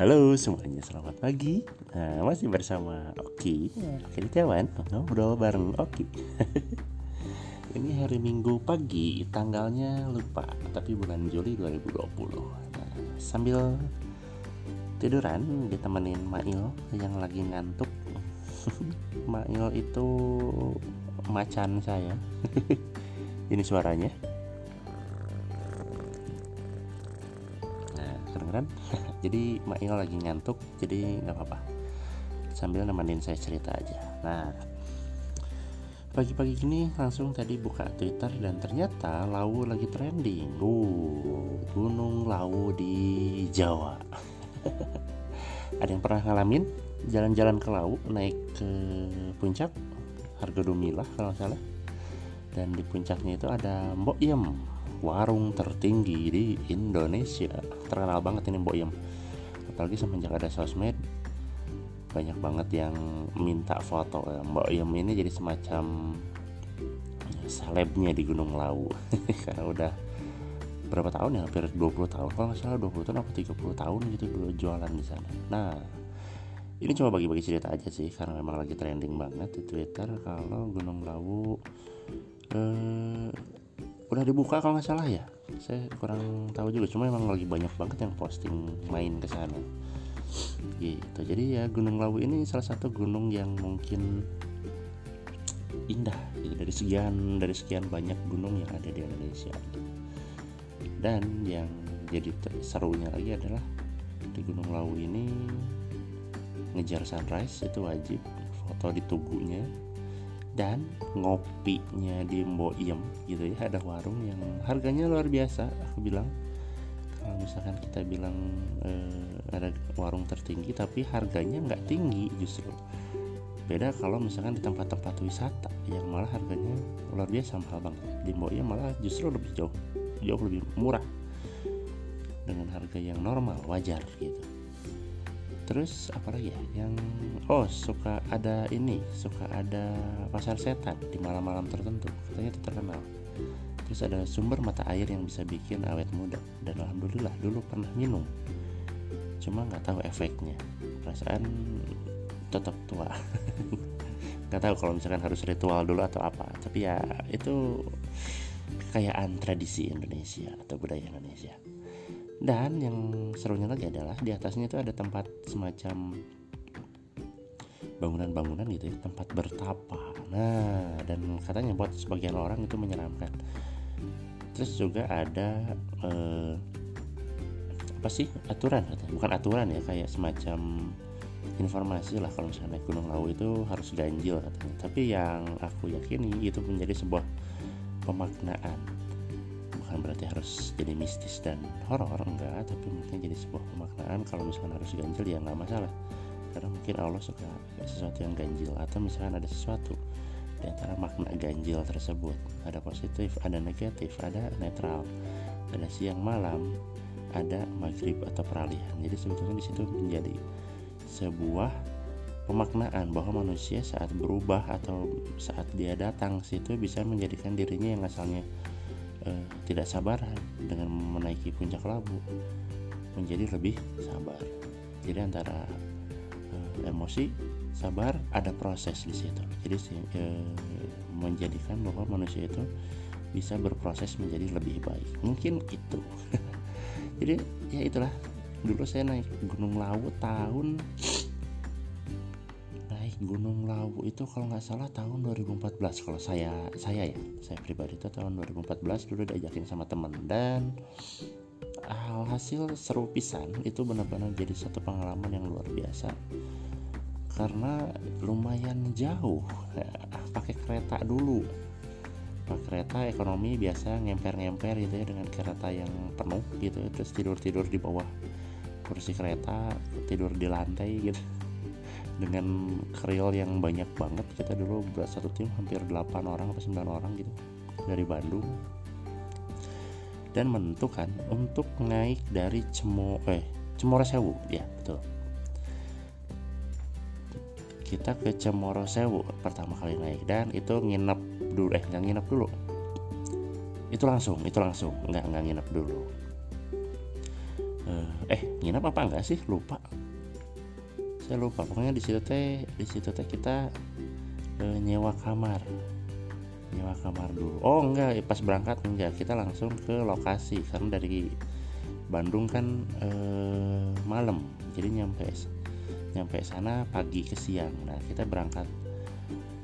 Halo semuanya, selamat pagi. Nah, masih bersama Oki. Oki Tiawan, ngobrol bareng Oki. Ini hari Minggu pagi, tanggalnya lupa, tapi bulan Juli 2020. Nah, sambil tiduran ditemenin Mail yang lagi ngantuk. Mail itu macan saya. Ini suaranya. Nah, kedengeran? Jadi Mail lagi ngantuk jadi nggak apa-apa sambil nemenin saya cerita aja nah pagi-pagi gini langsung tadi buka Twitter dan ternyata Lawu lagi trending. Uh, Gunung Lawu di Jawa. Ada yang pernah ngalamin jalan-jalan ke Lawu naik ke puncak harga Dumilah kalau salah. Dan di puncaknya itu ada Mbok Yem, warung tertinggi di Indonesia. Terkenal banget ini Mbok Yem. Apalagi semenjak ada sosmed banyak banget yang minta foto. Ya. Mbak Yem ini jadi semacam selebnya di Gunung Lawu karena udah berapa tahun ya? Hampir 20 tahun. Kalau nggak salah 20 tahun atau 30 tahun gitu dulu jualan di sana. Nah ini cuma bagi-bagi cerita aja sih karena memang lagi trending banget di Twitter. Kalau Gunung Lawu eh, udah dibuka kalau nggak salah ya? Saya kurang tahu juga cuma emang lagi banyak banget yang posting main ke sana. Gitu. Jadi ya Gunung Lawu ini salah satu gunung yang mungkin indah. Gitu dari sekian dari sekian banyak gunung yang ada di Indonesia. Dan yang jadi serunya lagi adalah di Gunung Lawu ini ngejar sunrise itu wajib. Foto di tugunya dan ngopinya di Mboiem gitu ya ada warung yang harganya luar biasa aku bilang. Kalau misalkan kita bilang eh, ada warung tertinggi tapi harganya nggak tinggi justru. Beda kalau misalkan di tempat-tempat wisata yang malah harganya luar biasa mahal banget. Di Mboiem malah justru lebih jauh jauh lebih murah. Dengan harga yang normal wajar gitu terus apa lagi ya? Yang oh suka ada ini suka ada pasar setan di malam-malam tertentu. Katanya itu terkenal terus ada sumber mata air yang bisa bikin awet muda. Dan alhamdulillah dulu pernah minum. Cuma nggak tahu efeknya. Perasaan tetap tua. Nggak tahu kalau misalkan harus ritual dulu atau apa. Tapi ya itu kekayaan tradisi Indonesia atau budaya Indonesia dan yang serunya lagi adalah di atasnya itu ada tempat semacam bangunan-bangunan gitu ya tempat bertapa. Nah dan katanya buat sebagian orang itu menyeramkan. Terus juga ada eh, apa sih? Aturan bukan aturan ya kayak semacam informasi lah kalau misalnya naik Gunung Lawu itu harus ganjil katanya. Tapi yang aku yakini itu menjadi sebuah pemaknaan bukan berarti harus jadi mistis dan horor enggak. Tapi mungkin jadi sebuah pemaknaan. Kalau misalkan harus ganjil ya nggak masalah. Karena mungkin Allah suka sesuatu yang ganjil atau misalkan ada sesuatu di antara makna ganjil tersebut. Ada positif ada negatif ada netral. Ada siang malam ada maghrib atau peralihan. Jadi sebetulnya di situ menjadi sebuah pemaknaan bahwa manusia saat berubah atau saat dia datang situ bisa menjadikan dirinya yang asalnya eh, tidak sabaran dengan menaiki puncak labu menjadi lebih sabar. Jadi antara eh, emosi sabar ada proses di situ. Jadi eh, menjadikan bahwa manusia itu bisa berproses menjadi lebih baik. Mungkin itu. Jadi ya itulah. Dulu saya naik Gunung Lawu tahun Gunung Lawu itu kalau nggak salah tahun 2014 kalau saya saya ya saya pribadi itu tahun 2014 dulu diajakin sama teman dan alhasil seru pisan itu benar-benar jadi satu pengalaman yang luar biasa. Karena lumayan jauh ya, pakai kereta dulu. Pakai kereta ekonomi biasa ngemper-ngemper gitu ya dengan kereta yang penuh gitu terus tidur-tidur di bawah kursi kereta tidur di lantai gitu dengan keril yang banyak banget kita dulu buat satu tim hampir 8 orang atau 9 orang gitu dari Bandung. Dan menentukan untuk naik dari Cemo eh Cemoro Sewu ya betul. Kita ke Cemoro Sewu pertama kali naik dan itu nginep dulu eh nggak nginep dulu. Itu langsung itu langsung nggak nggak nginep dulu. E, uh, eh nginap apa enggak sih? Lupa saya lupa pokoknya di situ teh di situ teh kita uh, nyewa kamar. Nyewa kamar dulu. Oh enggak pas berangkat enggak kita langsung ke lokasi karena dari Bandung kan uh, malam jadi nyampe nyampe sana pagi ke siang. Nah kita berangkat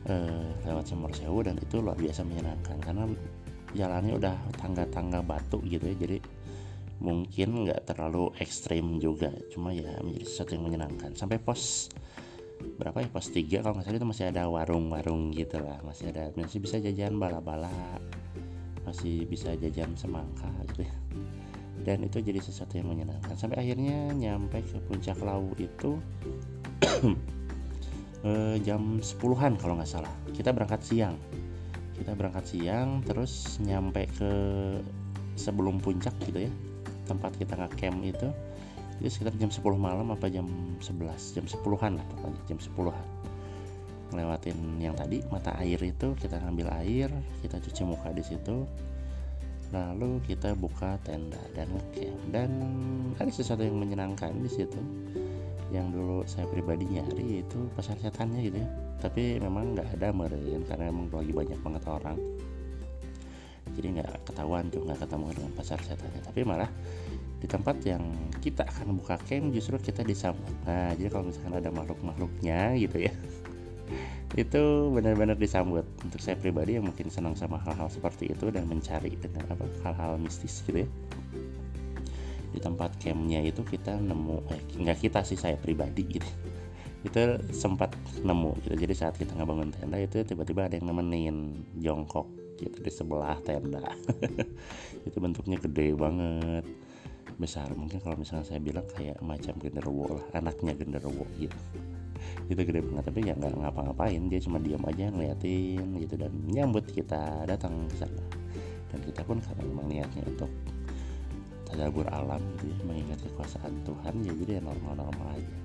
uh, lewat Sumur Sewu dan itu luar biasa menyenangkan karena jalannya udah tangga-tangga batu gitu ya jadi mungkin nggak terlalu ekstrim juga cuma ya menjadi sesuatu yang menyenangkan. Sampai pos berapa ya? Pos 3 kalau nggak salah itu masih ada warung-warung gitu lah. Masih ada masih bisa jajan bala-bala. Masih bisa jajan semangka gitu ya. Dan itu jadi sesuatu yang menyenangkan. Sampai akhirnya nyampe ke puncak lau itu eh, jam 10-an kalau nggak salah. Kita berangkat siang. Kita berangkat siang terus nyampe ke sebelum puncak gitu ya tempat kita nge-camp itu itu sekitar jam 10 malam apa jam 11 jam 10-an lah pokoknya jam 10-an ngelewatin yang tadi mata air itu kita ngambil air kita cuci muka di situ lalu kita buka tenda dan ngecamp. Dan ada sesuatu yang menyenangkan di situ yang dulu saya pribadi nyari itu pasar setannya gitu ya. Tapi memang nggak ada meren karena emang lagi banyak banget orang jadi nggak ketahuan tuh nggak ketemu dengan pasar setannya tapi malah di tempat yang kita akan buka camp justru kita disambut. Nah jadi kalau misalkan ada makhluk-makhluknya gitu ya itu benar-benar disambut. Untuk saya pribadi yang mungkin senang sama hal-hal seperti itu dan mencari dengan apa hal-hal mistis gitu ya. Di tempat campnya itu kita nemu eh nggak kita sih saya pribadi gitu. Itu sempat nemu gitu. Jadi saat kita ngebangun tenda itu tiba-tiba ada yang nemenin jongkok gitu di sebelah tenda. Itu bentuknya gede banget. Besar mungkin kalau misalnya saya bilang kayak macam genderuwo lah anaknya genderuwo gitu itu gede banget tapi ya nggak ngapa-ngapain dia cuma diam aja ngeliatin gitu dan nyambut kita datang ke sana. Dan kita pun karena memang niatnya untuk tadabur alam gitu ya, mengingat kekuasaan Tuhan ya jadi ya normal-normal aja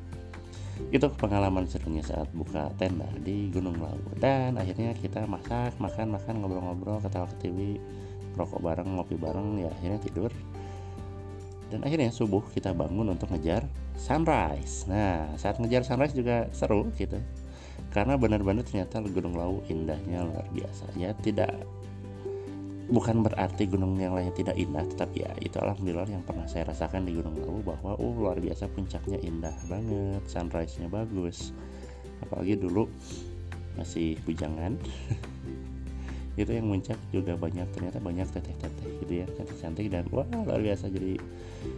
itu pengalaman serunya saat buka tenda di Gunung Lawu. Dan akhirnya kita masak makan makan ngobrol-ngobrol ketawa ke TV rokok bareng ngopi bareng ya akhirnya tidur. Dan akhirnya subuh kita bangun untuk ngejar sunrise. Nah saat ngejar sunrise juga seru gitu. Karena benar-benar ternyata Gunung Lawu indahnya luar biasa. Ya tidak bukan berarti gunung yang lainnya tidak indah tetapi ya itu alhamdulillah yang pernah saya rasakan di Gunung Lawu bahwa uh luar biasa puncaknya indah banget sunrise-nya bagus. Apalagi dulu masih bujangan itu yang muncak juga banyak ternyata banyak teteh-teteh gitu ya cantik-cantik dan wah luar biasa. Jadi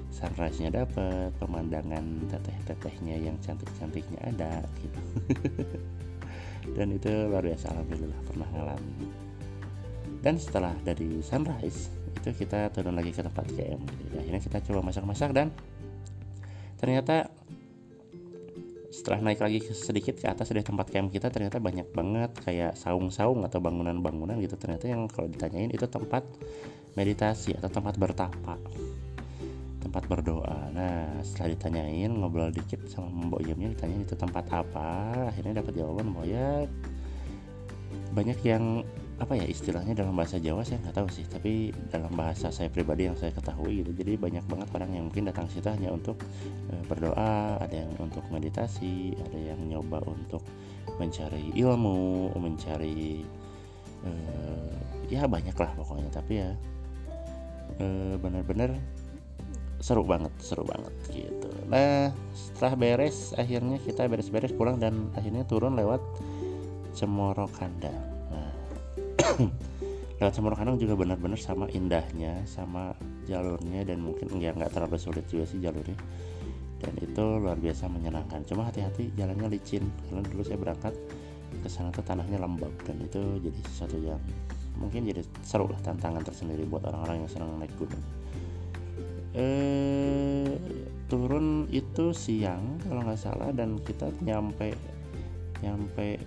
sunrise-nya dapat pemandangan teteh-tetehnya yang cantik-cantiknya ada gitu. Dan itu luar biasa alhamdulillah pernah ngalamin dan setelah dari sunrise itu kita turun lagi ke tempat camp akhirnya kita coba masak-masak dan ternyata setelah naik lagi sedikit ke atas dari tempat camp kita ternyata banyak banget kayak saung-saung atau bangunan-bangunan gitu. Ternyata yang kalau ditanyain itu tempat meditasi atau tempat bertapa tempat berdoa. Nah setelah ditanyain ngobrol dikit sama mbok jamnya ditanyain itu tempat apa akhirnya dapat jawaban bahwa ya banyak yang apa ya istilahnya dalam bahasa Jawa saya nggak tahu sih tapi dalam bahasa saya pribadi yang saya ketahui gitu jadi banyak banget orang yang mungkin datang situ hanya untuk e, berdoa ada yang untuk meditasi ada yang nyoba untuk mencari ilmu mencari e, ya banyak lah pokoknya tapi ya e, benar-benar seru banget seru banget gitu. Nah setelah beres akhirnya kita beres-beres pulang dan akhirnya turun lewat Cemoro Kandang lewat Sumur Kanang juga benar-benar sama indahnya sama jalurnya dan mungkin ya nggak terlalu sulit juga sih jalurnya. Dan itu luar biasa menyenangkan. Cuma hati-hati jalannya licin. Karena dulu saya berangkat ke sana tuh tanahnya lembab dan itu jadi sesuatu yang mungkin jadi seru lah tantangan tersendiri buat orang-orang yang senang naik gunung. Eh turun itu siang kalau nggak salah dan kita nyampe nyampe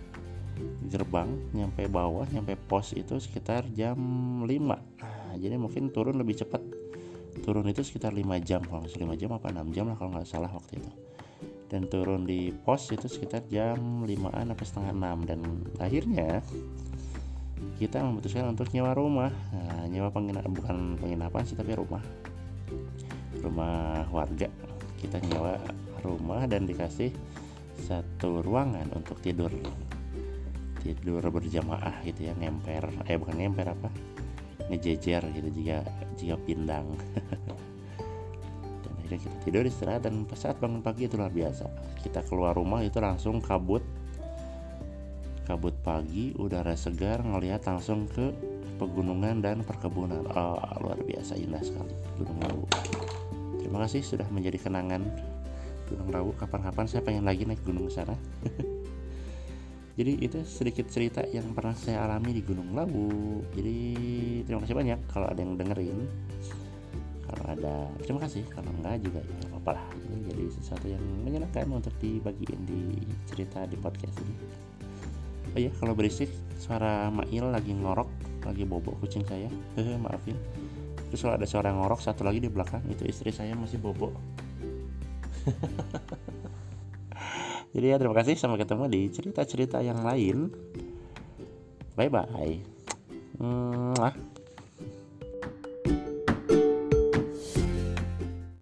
gerbang nyampe bawah nyampe pos itu sekitar jam 5 nah, jadi mungkin turun lebih cepat. Turun itu sekitar 5 jam kalau nggak 5 jam apa 6 jam lah kalau nggak salah waktu itu. Dan turun di pos itu sekitar jam 5an apa setengah 6 dan akhirnya kita memutuskan untuk nyewa rumah. Nah, nyewa penginapan bukan penginapan sih tapi rumah. Rumah warga. Kita nyewa rumah dan dikasih satu ruangan untuk tidur tidur berjamaah gitu ya ngemper eh bukan ngemper apa ngejejer gitu jika jika pindang. Dan akhirnya kita tidur istirahat dan pas saat bangun pagi itu luar biasa. Kita keluar rumah itu langsung kabut. Kabut pagi udara segar ngelihat langsung ke pegunungan dan perkebunan. Oh, luar biasa indah sekali. Gunung Lawu terima kasih sudah menjadi kenangan Gunung Lawu kapan-kapan saya pengen lagi naik gunung sana jadi itu sedikit cerita yang pernah saya alami di Gunung Lawu. Jadi terima kasih banyak kalau ada yang dengerin. Kalau ada terima kasih. Kalau enggak juga ya apa lah. Ini jadi sesuatu yang menyenangkan untuk dibagiin di cerita di podcast ini. Oh iya kalau berisik suara Mail lagi ngorok lagi bobo kucing saya. Hehe maafin. Terus kalau ada suara ngorok satu lagi di belakang itu istri saya masih bobo jadi ya terima kasih. Sampai ketemu di cerita-cerita yang lain. Bye bye hmm,